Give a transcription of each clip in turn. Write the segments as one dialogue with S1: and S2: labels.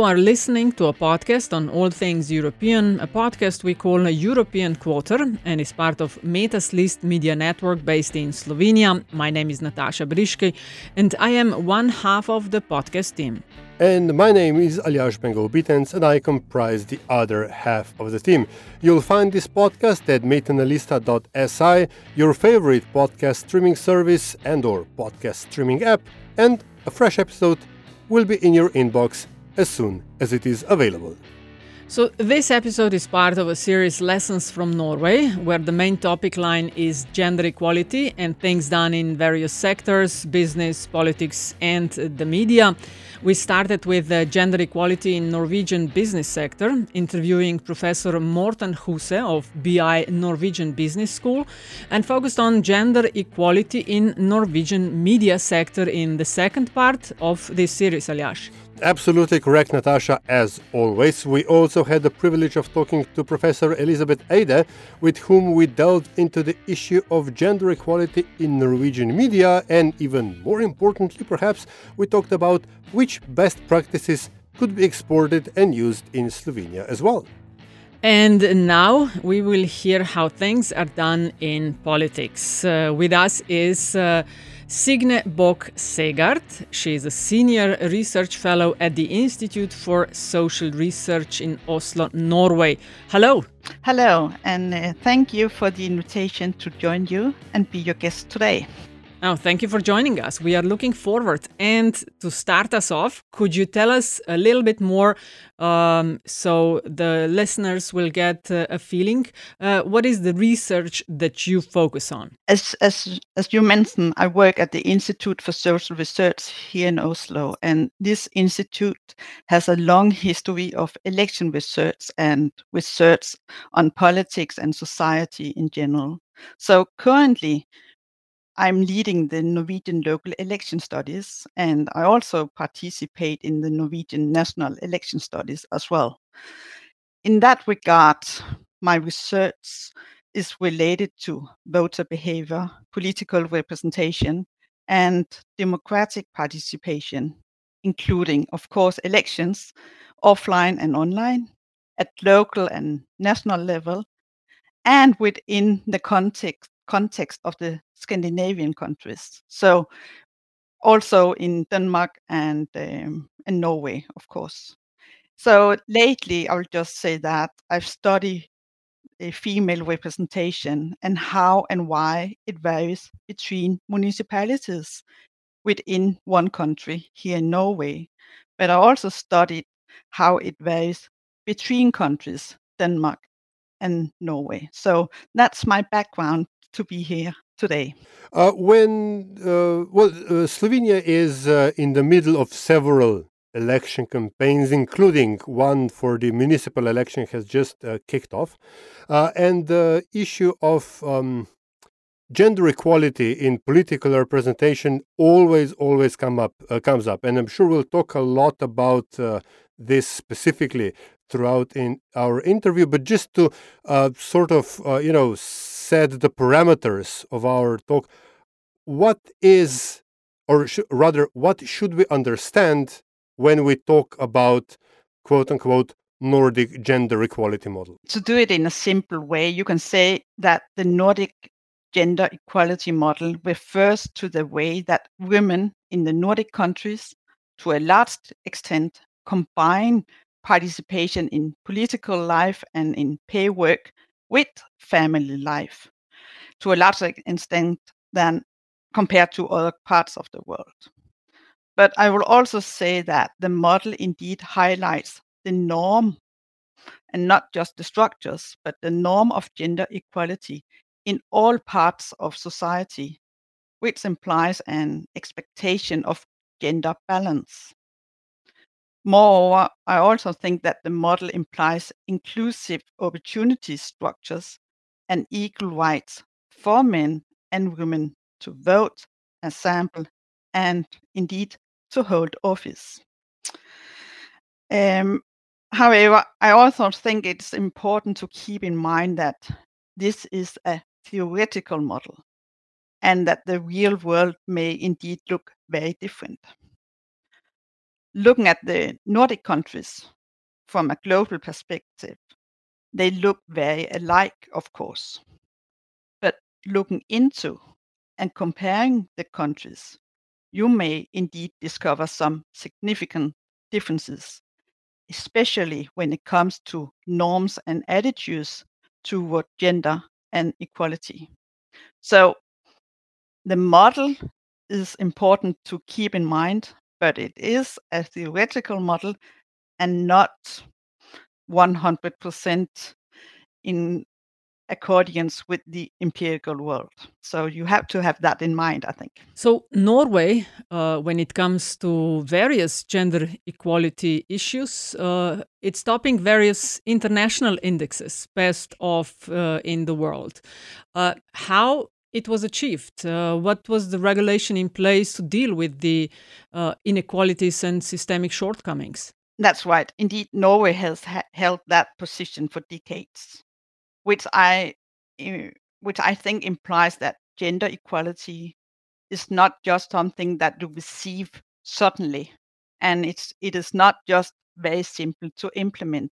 S1: You are listening to a podcast on all things European, a podcast we call European Quarter and is part of Metas List Media Network based in Slovenia. My name is Natasha Briški and I am one half of the podcast team.
S2: And my name is Aljaž Pengov Bitenc and I comprise the other half of the team. You'll find this podcast at metinalista.si, your favorite podcast streaming service and or podcast streaming app, and a fresh episode will be in your inbox as soon as it is available.
S1: So, this episode is part of a series Lessons from Norway, where the main topic line is gender equality and things done in various sectors business, politics, and the media. We started with uh, gender equality in Norwegian business sector, interviewing Professor Morten Huse of BI Norwegian Business School, and focused on gender equality in Norwegian media sector in the second part of this series, Aljaž.
S2: Absolutely correct, Natasha, as always. We also had the privilege of talking to Professor Elisabeth Eide, with whom we delved into the issue of gender equality in Norwegian media, and even more importantly, perhaps, we talked about which best practices could be exported and used in Slovenia as well.
S1: And now we will hear how things are done in politics. Uh, with us is uh, Signe Bock Segaard. She is a senior research fellow at the Institute for Social Research in Oslo, Norway. Hello.
S3: Hello, and uh, thank you for the invitation to join you and be your guest today.
S1: Oh, thank you for joining us. We are looking forward. And to start us off, could you tell us a little bit more um, so the listeners will get uh, a feeling? Uh, what is the research that you focus on?
S3: As, as, as you mentioned, I work at the Institute for Social Research here in Oslo, and this institute has a long history of election research and research on politics and society in general. So currently, I'm leading the Norwegian local election studies, and I also participate in the Norwegian national election studies as well. In that regard, my research is related to voter behavior, political representation, and democratic participation, including, of course, elections, offline and online, at local and national level, and within the context context of the Scandinavian countries. So also in Denmark and um, Norway, of course. So lately, I will just say that I've studied a female representation and how and why it varies between municipalities within one country here in Norway. But I also studied how it varies between countries, Denmark and Norway. So that's my background to be here today.
S2: Uh, when, uh, well, uh, Slovenia is uh, in the middle of several election campaigns, including one for the municipal election has just uh, kicked off. Uh, and the issue of um, gender equality in political representation always, always come up, comes up. And I'm sure we'll talk a lot about this specifically throughout in our interview. But just to sort of, you know, set the parameters of our talk, what is, or sh- rather, what should we understand when we talk about quote unquote Nordic gender equality model?
S3: To do it in a simple way, you can say that the Nordic gender equality model refers to the way that women in the Nordic countries, to a large extent, combine participation in political life and in pay work with family life to a larger extent than compared to other parts of the world. But I will also say that the model indeed highlights the norm and not just the structures, but the norm of gender equality in all parts of society, which implies an expectation of gender balance. Moreover, I also think that the model implies inclusive opportunity structures and equal rights for men and women to vote, assemble, and indeed to hold office. Um, however, I also think it's important to keep in mind that this is a theoretical model and that the real world may indeed look very different. Looking at the Nordic countries from a global perspective, they look very alike, of course. But looking into and comparing the countries, you may indeed discover some significant differences, especially when it comes to norms and attitudes toward gender and equality. So the model is important to keep in mind, but it is a theoretical model and not 100% in accordance with the empirical world. So you have to have that in mind, I think.
S1: So, Norway, uh, when it comes to various gender equality issues, uh, it's topping various international indexes, best of uh, in the world. Uh, how it was achieved? Uh, what was the regulation in place to deal with the uh, inequalities and systemic shortcomings?
S3: That's right. Indeed, Norway has ha- held that position for decades which I which I think implies that gender equality is not just something that you receive suddenly, and it's it is not just very simple to implement,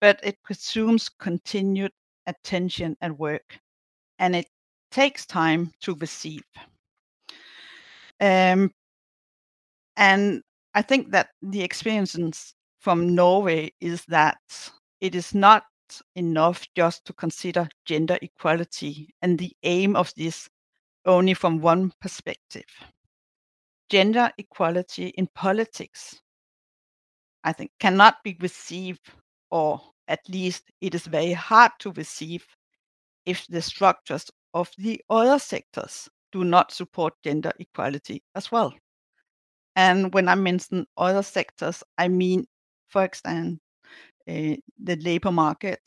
S3: but it presumes continued attention and work, and it takes time to receive. Um, and I think that the experience from Norway is that it is not enough just to consider gender equality and the aim of this only from one perspective. Gender equality in politics, I think, cannot be received, or at least it is very hard to receive, if the structures of the other sectors do not support gender equality as well. And when I mention other sectors, I mean, for example, uh, the labor market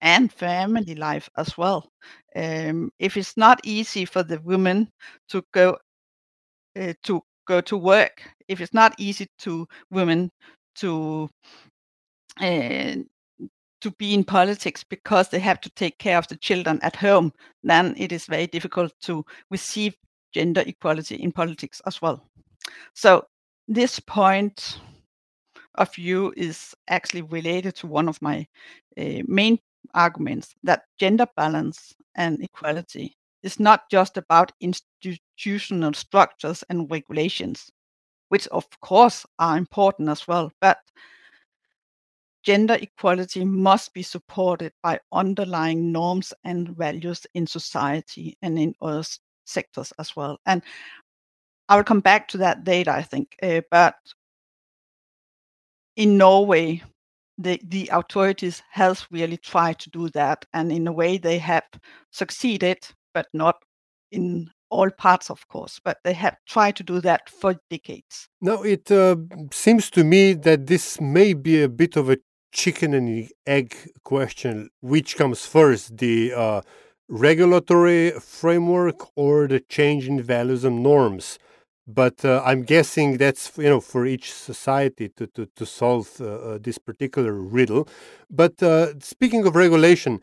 S3: and family life as well. Um, if it's not easy for the women to go uh, to go to work, if it's not easy to women to uh, to be in politics because they have to take care of the children at home, then it is very difficult to receive gender equality in politics as well. So this point of view is actually related to one of my uh, main arguments that gender balance and equality is not just about institutional structures and regulations, which of course are important as well, but gender equality must be supported by underlying norms and values in society and in other sectors as well. And I will come back to that later, I think. Uh, but in Norway, the, the authorities has really tried to do that, and in a way they have succeeded, but not in all parts, of course. But they have tried to do that for decades.
S2: Now it uh, seems to me that this may be a bit of a chicken and egg question. Which comes first, the uh, regulatory framework or the change in values and norms? but uh, I'm guessing that's you know for each society to to, to solve uh, uh, this particular riddle. But uh, speaking of regulation,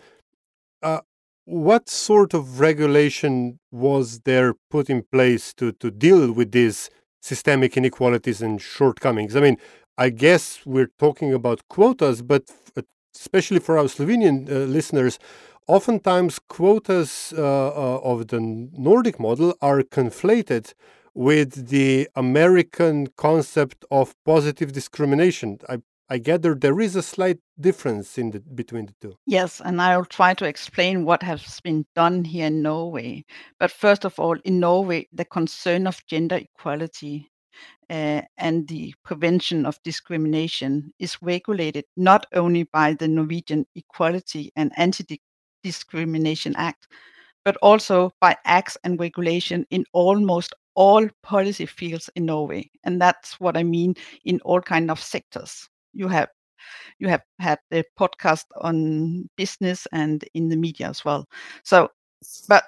S2: uh, what sort of regulation was there put in place to to deal with these systemic inequalities and shortcomings? I mean, I guess we're talking about quotas, but uh, especially for our Slovenian uh, listeners. Oftentimes, quotas uh, uh, of the Nordic model are conflated with the American concept of positive discrimination. I, I gather there is a slight difference in the, between the two.
S3: Yes, and I'll try to explain what has been done here in Norway. But first of all, in Norway, the concern of gender equality uh, and the prevention of discrimination is regulated not only by the Norwegian Equality and Anti Discrimination Act, but also by acts and regulation in almost all policy fields in Norway, and that's what I mean in all kind of sectors. You have you have had the podcast on business and in the media as well. So, but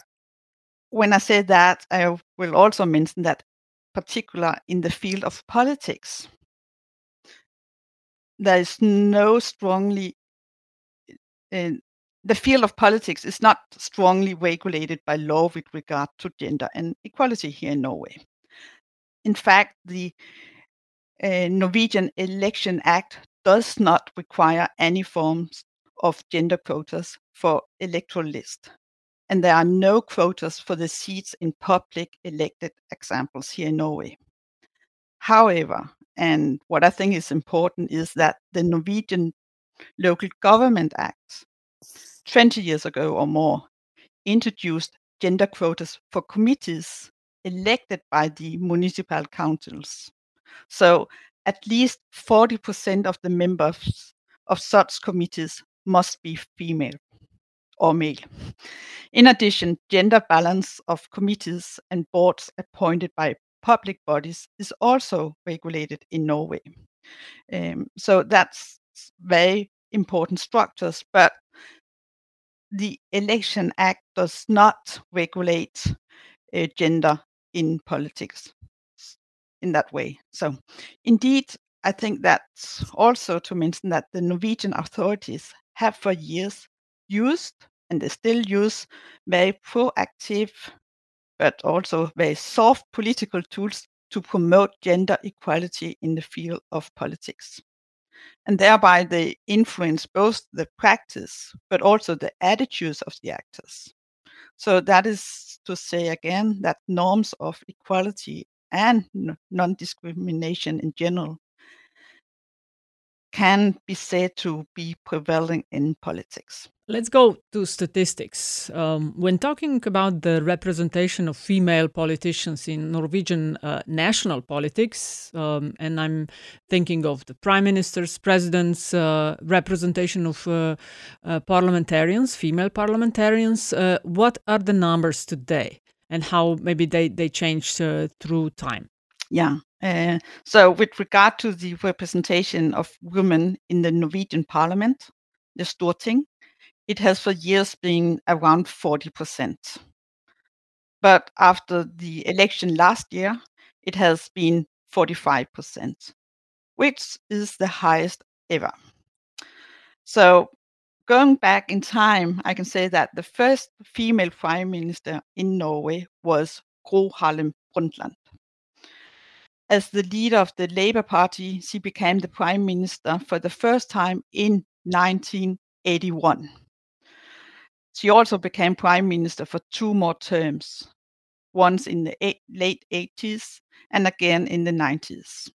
S3: when I say that, I will also mention that, particular in the field of politics, there is no strongly uh, the field of politics is not strongly regulated by law with regard to gender and equality here in Norway. In fact, the uh, Norwegian Election Act does not require any forms of gender quotas for electoral list. And there are no quotas for the seats in public elected examples here in Norway. However, and what I think is important is that the Norwegian Local Government Act 20 years ago or more introduced gender quotas for committees elected by the municipal councils. So at least 40% of the members of such committees must be female or male. In addition, gender balance of committees and boards appointed by public bodies is also regulated in Norway. Um, so that's very important structures, but the Election Act does not regulate uh, gender in politics in that way. So, indeed, I think that's also to mention that the Norwegian authorities have for years used and they still use very proactive but also very soft political tools to promote gender equality in the field of politics and thereby they influence both the practice but also the attitudes of the actors. So that is to say again that norms of equality and non discrimination in general can be said to be prevailing in politics.
S1: Let's go to statistics. Um, when talking about the representation of female politicians in Norwegian uh, national politics, um, and I'm thinking of the prime ministers, presidents, uh, representation of uh, uh parliamentarians, female parliamentarians, uh, what are the numbers today and how maybe they, they changed uh, through time?
S3: Yeah. Eh, so, with regard to the representation of women in the Norwegian parliament, the Storting, it has for years been around 40%. But after the election last year, it has been 45%, which is the highest ever. So, going back in time, I can say that the first female prime minister in Norway was Gro Harlem Brundtland. As the leader of the Labour Party, she became the prime minister for the first time in 1981. She also became prime minister for two more terms, once in the eight, late 80s and again in the 90s.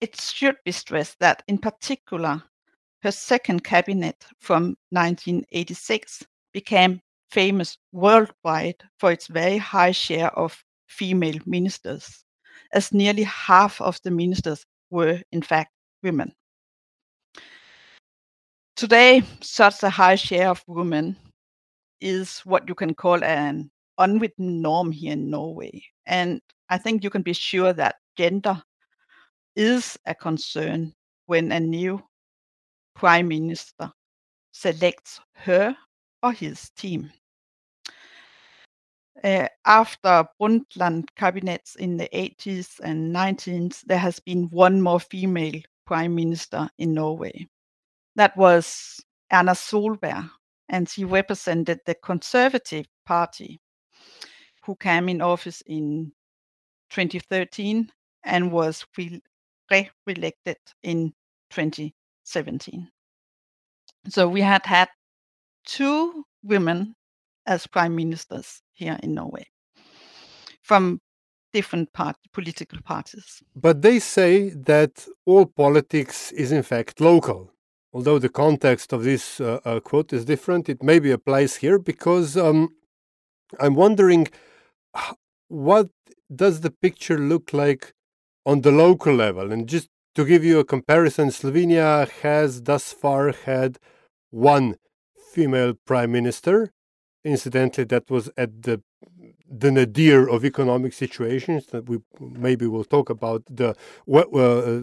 S3: It should be stressed that, in particular, her second cabinet from 1986 became famous worldwide for its very high share of female ministers, as nearly half of the ministers were, in fact, women. Today, such a high share of women is what you can call an unwritten norm here in Norway. And I think you can be sure that gender is a concern when a new prime minister selects her or his team. Uh, after Brundtland cabinets in the 80s and 90s, there has been one more female prime minister in Norway that was Erna Solberg, and she represented the Conservative Party, who came in office in 2013 and was re-elected in 2017. So we had had two women as prime ministers here in Norway from different part, political parties.
S2: But they say that all politics is in fact local although the context of this uh, uh, quote is different, it maybe applies here because um, I'm wondering what does the picture look like on the local level? And just to give you a comparison, Slovenia has thus far had one female prime minister. Incidentally, that was at the the nadir of economic situations that we maybe will talk about the uh,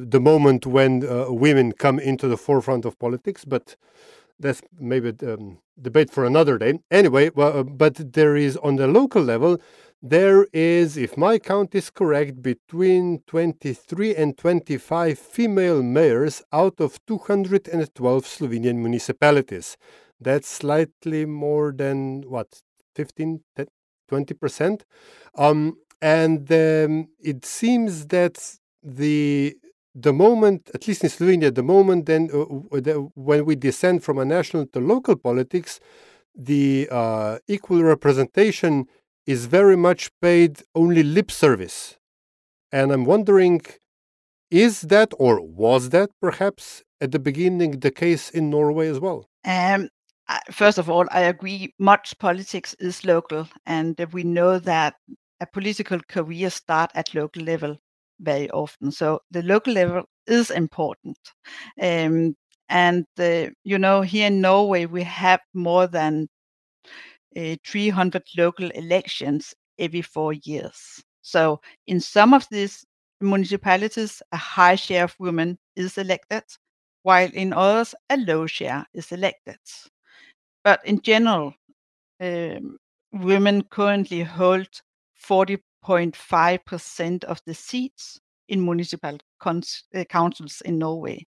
S2: the moment when uh, women come into the forefront of politics but that's maybe um, debate for another day. Anyway well, uh, but there is on the local level there is if my count is correct between 23 and 25 female mayors out of 212 slovenian municipalities that's slightly more than what 15 20%. Um, and um, it seems that the the moment, at least in Slovenia, the moment then uh, the, when we descend from a national to local politics, the uh, equal representation is very much paid only lip service. And I'm wondering, is that or was that perhaps at the beginning the case in Norway as well?
S3: Um, first of all, I agree. Much politics is local, and we know that a political career start at local level very often. So the local level is important. Um, and uh, you know, here in Norway, we have more than uh, 300 local elections every four years. So in some of these municipalities, a high share of women is elected, while in others, a low share is elected. But in general, um, women currently hold 40.5% of the seats in municipal cons- uh, councils in Norway,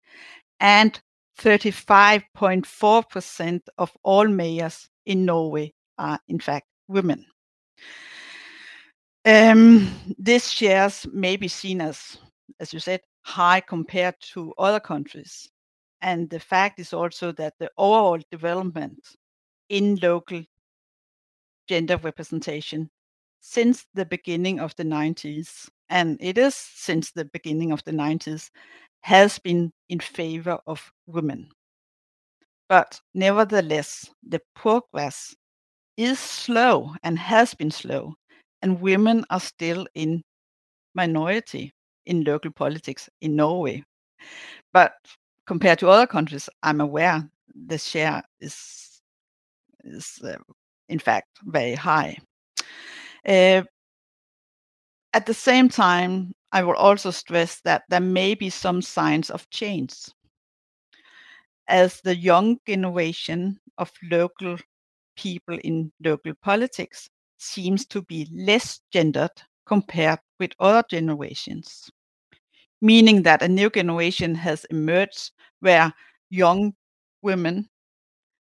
S3: and 35.4% of all mayors in Norway are, in fact, women. Um, this shares may be seen as, as you said, high compared to other countries. And the fact is also that the overall development in local gender representation since the beginning of the 90s, and it is since the beginning of the 90s, has been in favor of women. But nevertheless, the progress is slow and has been slow, and women are still in minority in local politics in Norway. But compared to other countries, I'm aware the share is is uh, in fact very high. Uh, at the same time, I will also stress that there may be some signs of change. As the young generation of local people in local politics seems to be less gendered compared with other generations, meaning that a new generation has emerged where young women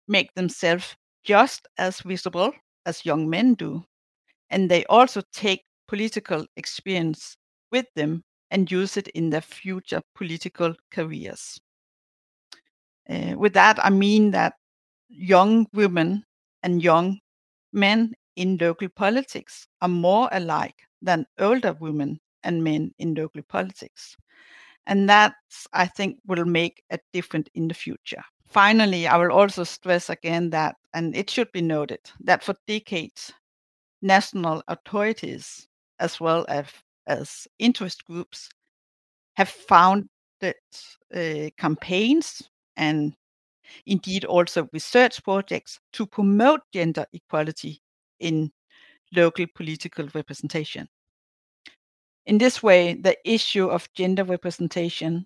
S3: make themselves just as visible as young men do. And they also take political experience with them and use it in their future political careers. Uh, with that, I mean that young women and young men in local politics are more alike than older women and men in local politics. And that, I think, will make a difference in the future. Finally, I will also stress again that, and it should be noted, that for decades, national authorities, as well as, as interest groups, have founded uh, campaigns and indeed also research projects to promote gender equality in local political representation. In this way, the issue of gender representation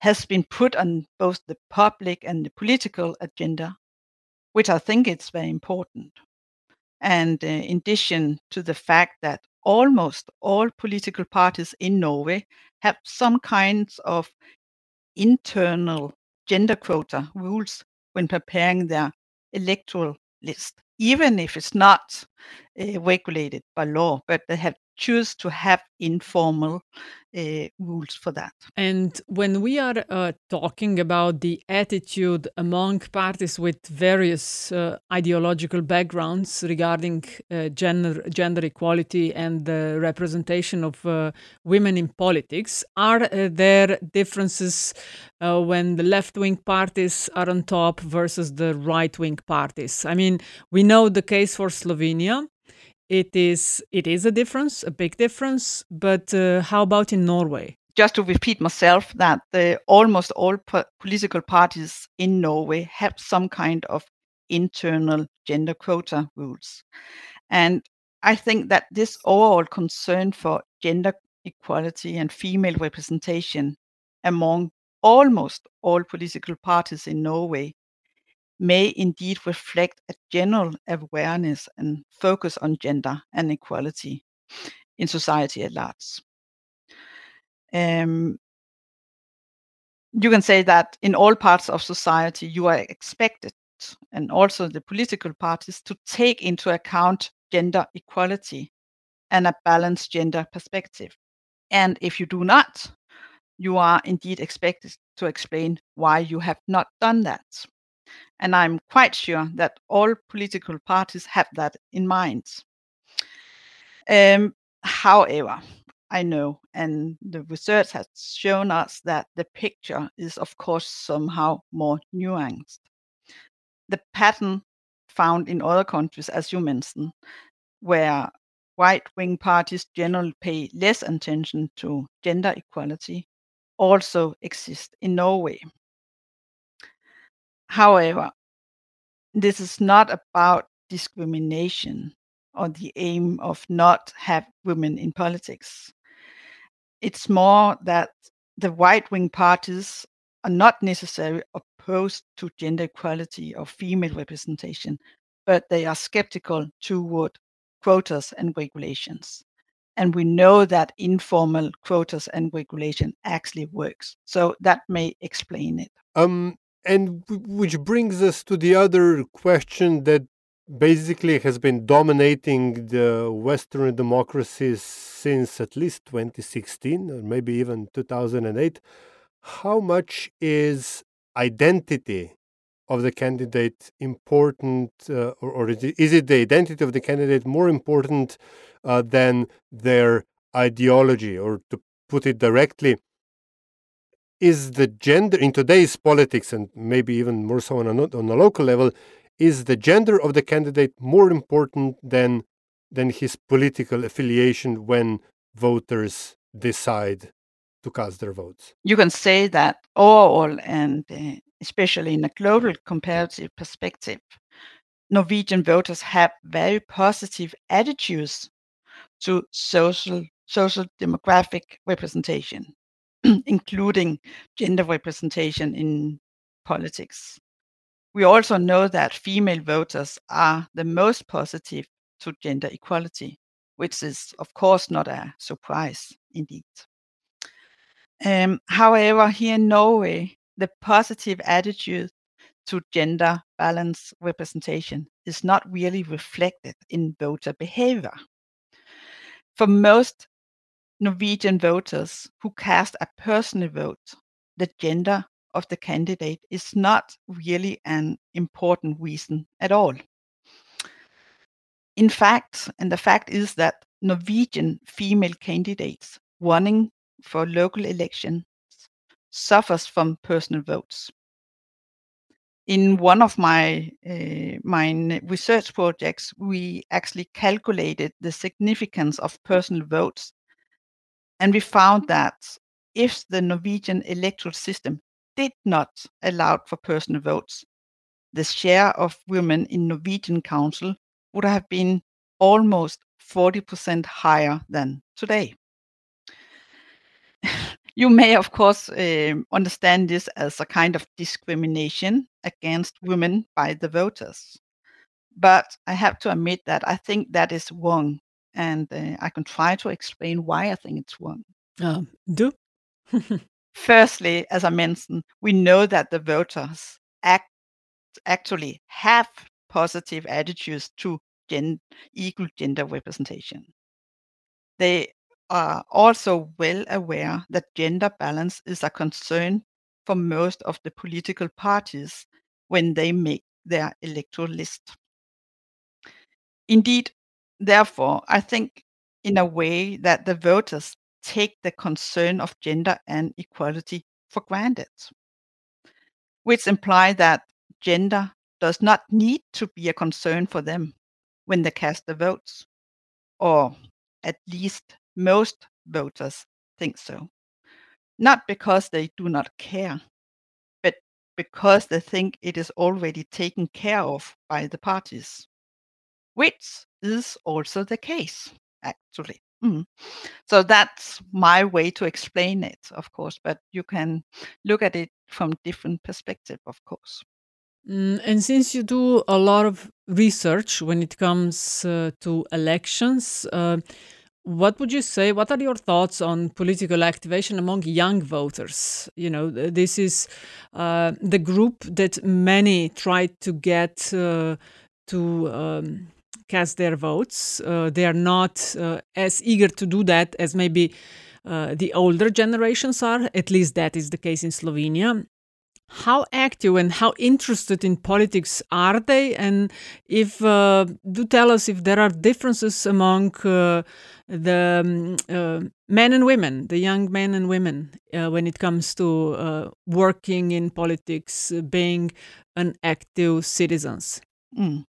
S3: has been put on both the public and the political agenda, which I think is very important. And uh, in addition to the fact that almost all political parties in Norway have some kinds of internal gender quota rules when preparing their electoral list, even if it's not uh, regulated by law, but they have choose to have informal uh, rules for that.
S1: And when we are uh, talking about the attitude among parties with various uh, ideological backgrounds regarding uh, gender, gender equality and the representation of uh, women in politics, are uh, there differences when the left wing parties are on top versus the right wing parties? I mean, we know the case for Slovenia it is it is a difference, a big difference. But uh, how about in Norway?
S3: Just to repeat myself, that the, almost all po- political parties in Norway have some kind of internal gender quota rules, and I think that this overall concern for gender equality and female representation among almost all political parties in Norway may indeed reflect a general awareness and focus on gender and equality in society at large. Um, you can say that in all parts of society, you are expected, and also the political parties, to take into account gender equality and a balanced gender perspective. And if you do not, you are indeed expected to explain why you have not done that. And I'm quite sure that all political parties have that in mind. Um, however, I know, and the research has shown us that the picture is, of course, somehow more nuanced. The pattern found in other countries, as you mentioned, where right wing parties generally pay less attention to gender equality, also exist in Norway. However, this is not about discrimination or the aim of not have women in politics. It's more that the right wing parties are not necessarily opposed to gender equality or female representation, but they are skeptical toward quotas and regulations. And we know that informal quotas and regulation actually works. So that may explain it.
S2: Um, and which brings us to the other question that basically has been dominating the Western democracies since at least 2016 or maybe even 2008. How much is identity of the candidate important, uh, or, or, is it the identity of the candidate more important uh, than their ideology? Or to put it directly, is the gender in today's politics, and maybe even more so on a, on a local level, is the gender of the candidate more important than than his political affiliation when voters decide to cast their votes?
S3: You can say that overall, and uh, especially in a global comparative perspective, Norwegian voters have very positive attitudes to social social demographic representation. including gender representation in politics. We also know that female voters are the most positive to gender equality, which is, of course, not a surprise indeed. Um, however, here in Norway, the positive attitude to gender balance representation is not really reflected in voter behavior. For most Norwegian voters who cast a personal vote, the gender of the candidate is not really an important reason at all. In fact, and the fact is that Norwegian female candidates running for local elections suffers from personal votes. In one of my uh, my research projects, we actually calculated the significance of personal votes and we found that if the Norwegian electoral system did not allow for personal votes, the share of women in Norwegian council would have been almost 40% higher than today. you may, of course, uh, understand this as a kind of discrimination against women by the voters. But I have to admit that I think that is wrong and uh, I can try to explain why I think it's wrong.
S1: Um, do.
S3: Firstly, as I mentioned, we know that the voters act actually have positive attitudes to gen- equal gender representation. They are also well aware that gender balance is a concern for most of the political parties when they make their electoral list. Indeed, Therefore, I think in a way that the voters take the concern of gender and equality for granted, which imply that gender does not need to be a concern for them when they cast their votes, or at least most voters think so. Not because they do not care, but because they think it is already taken care of by the parties which is also the case, actually. Mm. So that's my way to explain it, of course, but you can look at it from different perspective, of course.
S1: Mm, and since you do a lot of research when it comes uh, to elections, uh, what would you say? What are your thoughts on political activation among young voters? You know, this is uh, the group that many try to get uh, to um, cast their votes. Uh, they are not uh, as eager to do that as maybe uh, the older generations are. At least that is the case in Slovenia. How active and how interested in politics are they? And if uh, do tell us if there are differences among uh, the um, uh, men and women, the young men and women, when it comes to working in politics, being an active citizens.
S3: Mm.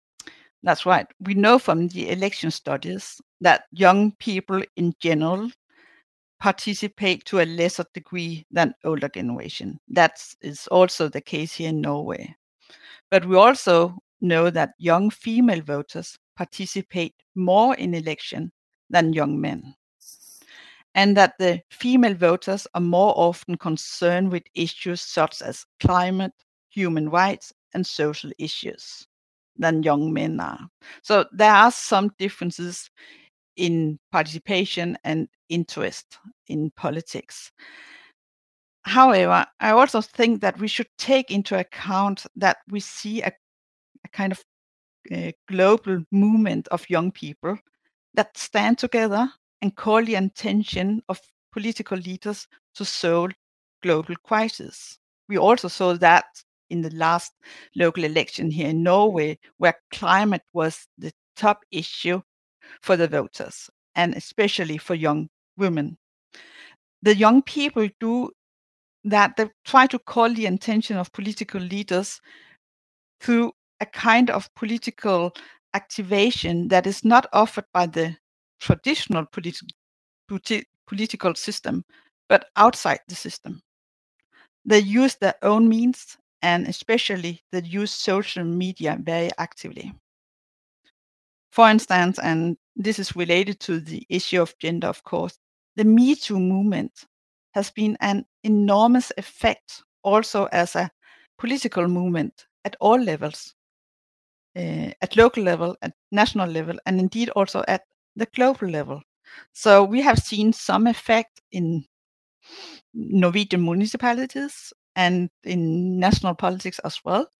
S3: That's right. We know from the election studies that young people in general participate to a lesser degree than older generation. That is also the case here in Norway. But we also know that young female voters participate more in election than young men. And that the female voters are more often concerned with issues such as climate, human rights, and social issues than young men are. So there are some differences in participation and interest in politics. However, I also think that we should take into account that we see a, a kind of a global movement of young people that stand together and call the attention of political leaders to solve global crisis. We also saw that in the last local election here in Norway, where climate was the top issue for the voters, and especially for young women. The young people do that, they try to call the attention of political leaders through a kind of political activation that is not offered by the traditional politi- political system, but outside the system. They use their own means and especially that use social media very actively. For instance, and this is related to the issue of gender, of course, the Me Too movement has been an enormous effect also as a political movement at all levels, uh, at local level, at national level, and indeed also at the global level. So we have seen some effect in Norwegian municipalities and in national politics as well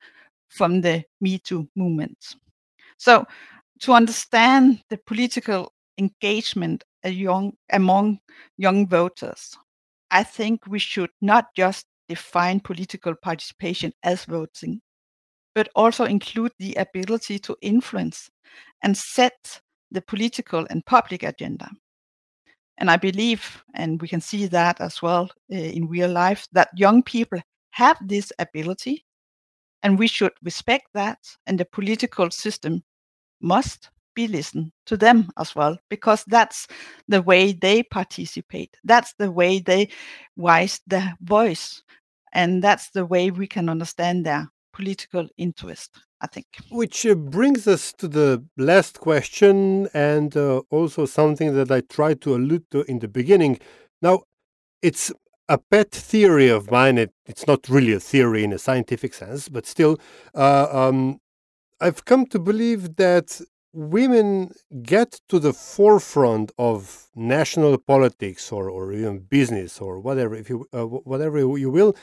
S3: from the Me Too movement. So to understand the political engagement young, among young voters, I think we should not just define political participation as voting, but also include the ability to influence and set the political and public agenda. And I believe, and we can see that as well uh, in real life, that young people have this ability, and we should respect that. And the political system must be listened to them as well because that's the way they participate that's the way they raise their voice and that's the way we can understand their political interest i think
S2: which uh, brings us to the last question and uh, also something that i tried to allude to in the beginning now it's a pet theory of mine it, it's not really a theory in a scientific sense but still uh, um, i've come to believe that women get to the forefront of national politics or, or even business or whatever if you uh, whatever you will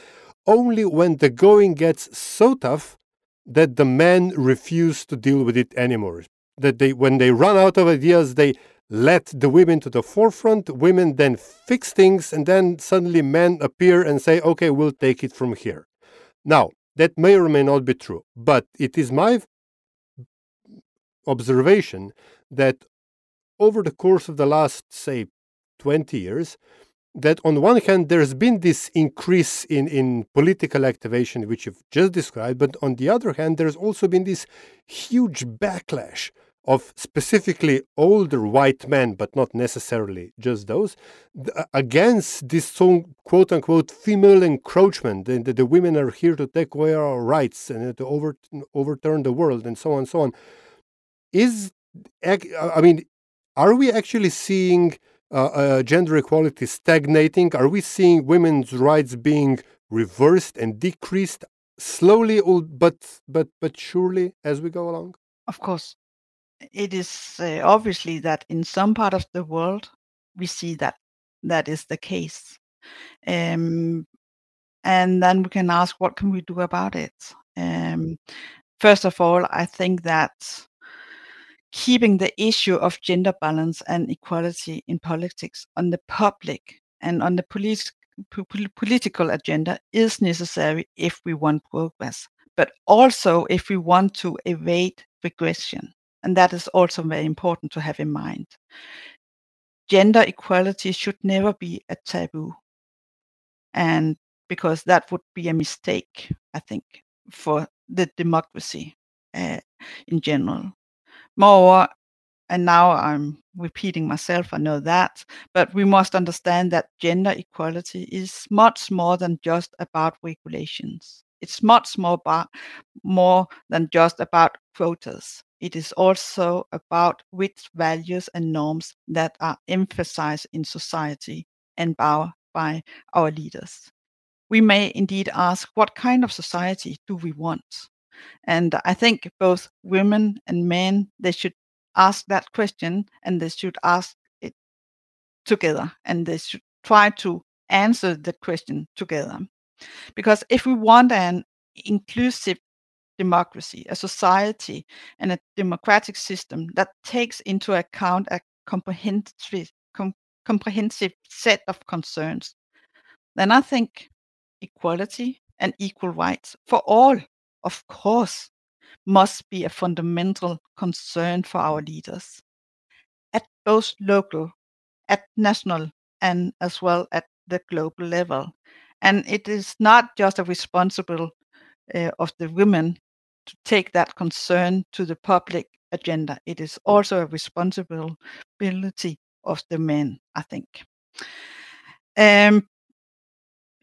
S2: only when the going gets so tough that the men refuse to deal with it anymore. That they when they run out of ideas they let the women to the forefront women then fix things and then suddenly men appear and say okay we'll take it from here. Now that may or may not be true but it is my observation that over the course of the last, say, 20 years, that on one hand there's been this increase in, in political activation which you've just described but on the other hand there's also been this huge backlash of specifically older white men but not necessarily just those against this so quote unquote female encroachment that the women are here to take away our rights and to over, overturn the world and so on and so on is I mean, are we actually seeing uh, uh, gender equality stagnating? Are we seeing women's rights being reversed and decreased slowly, but but but surely as we go along?
S3: Of course, it is uh, obviously that in some part of the world we see that that is the case, um, and then we can ask what can we do about it. Um, first of all, I think that keeping the issue of gender balance and equality in politics on the public and on the political agenda is necessary if we want progress, but also if we want to evade regression. And that is also very important to have in mind. Gender equality should never be a taboo. And because that would be a mistake, I think, for the democracy uh, in general. Moreover, and now I'm repeating myself, I know that, but we must understand that gender equality is much more than just about regulations. It's much more, about, more than just about quotas. It is also about which values and norms that are emphasized in society and by, by our leaders. We may indeed ask, what kind of society do we want? And I think both women and men, they should ask that question and they should ask it together and they should try to answer the question together. Because if we want an inclusive democracy, a society, and a democratic system that takes into account a comprehensive, com- comprehensive set of concerns, then I think equality and equal rights for all of course, must be a fundamental concern for our leaders at both local, at national, and as well at the global level. And it is not just a responsible uh, of the women to take that concern to the public agenda. It is also a responsibility of the men, I think. Um,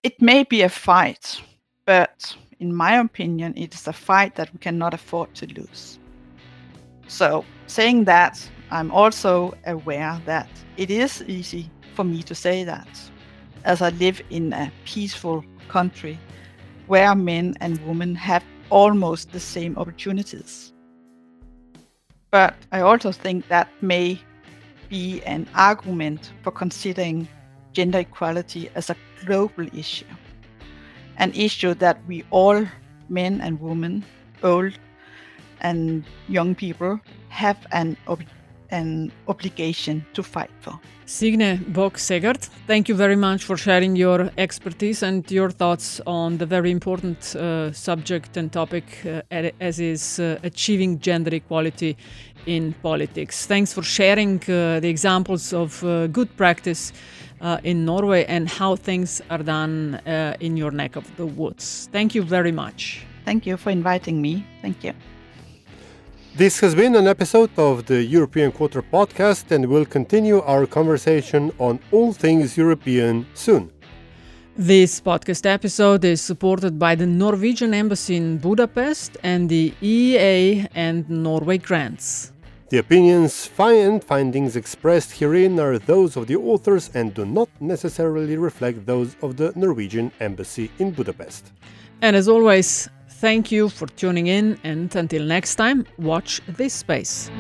S3: it may be a fight, but in my opinion, it is a fight that we cannot afford to lose. So, saying that, I'm also aware that it is easy for me to say that, as I live in a peaceful country where men and women have almost the same opportunities. But I also think that may be an argument for considering gender equality as a global issue an issue that we all, men and women, old and young people, have an, ob- an obligation to fight for.
S1: Signe Bock Segaard, thank you very much for sharing your expertise and your thoughts on the very important uh, subject and topic uh, as is uh, achieving gender equality in politics. Thanks for sharing uh, the examples of uh, good practice uh, in Norway and how things are done uh, in your neck of the woods. Thank you very much.
S3: Thank you for inviting me. Thank you.
S2: This has been an episode of the European Quarter podcast, and we'll continue our conversation on all things European soon.
S1: This podcast episode is supported by the Norwegian Embassy in Budapest and the EEA and Norway grants.
S2: The opinions and findings expressed herein are those of the authors and do not necessarily reflect those of the Norwegian Embassy in Budapest.
S1: And as always, thank you for tuning in, and until next time, watch this space.